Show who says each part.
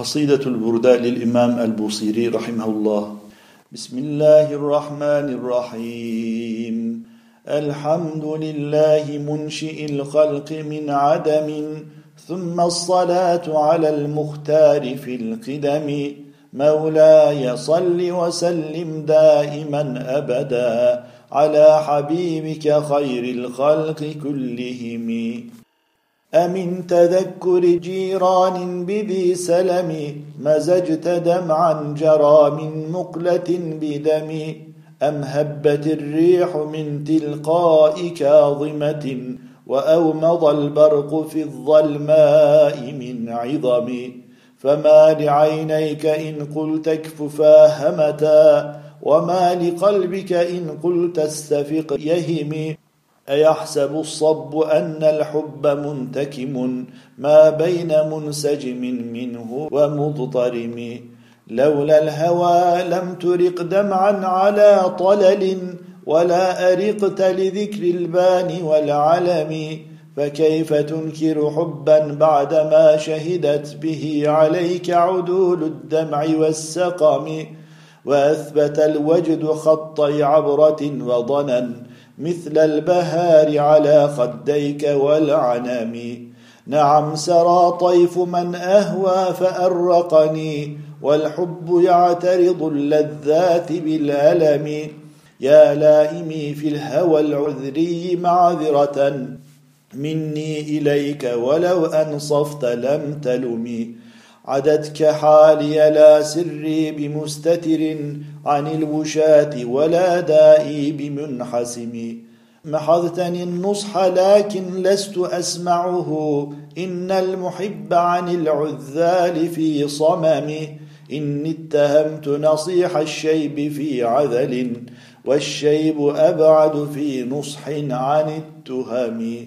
Speaker 1: قصيدة البرداء للإمام البوصيري رحمه الله. بسم الله الرحمن الرحيم. الحمد لله منشئ الخلق من عدم ثم الصلاة على المختار في القدم. مولاي صل وسلم دائما أبدا على حبيبك خير الخلق كلهم. أمن تذكر جيران بذي سلم مزجت دمعا جرى من مقلة بدم أم هبت الريح من تلقاء كاظمة وأومض البرق في الظلماء من عظم فما لعينيك إن قلت اكففا همتا وما لقلبك إن قلت استفق يهم أيحسب الصب أن الحب منتكم ما بين منسجم منه ومضطرم لولا الهوى لم ترق دمعا على طلل ولا أرقت لذكر البان والعلم فكيف تنكر حبا بعدما شهدت به عليك عدول الدمع والسقم؟ وأثبت الوجد خطي عبرة وضنا مثل البهار على خديك والعنم. نعم سرى طيف من أهوى فأرقني والحب يعترض اللذات بالألم. يا لائمي في الهوى العذري معذرة مني إليك ولو أنصفت لم تلمي عدتك حالي لا سري بمستتر عن الوشاة ولا دائي بمنحسم. محضتني النصح لكن لست أسمعه. إن المحب عن العذال في صمم. إني اتهمت نصيح الشيب في عذل والشيب أبعد في نصح عن التهم.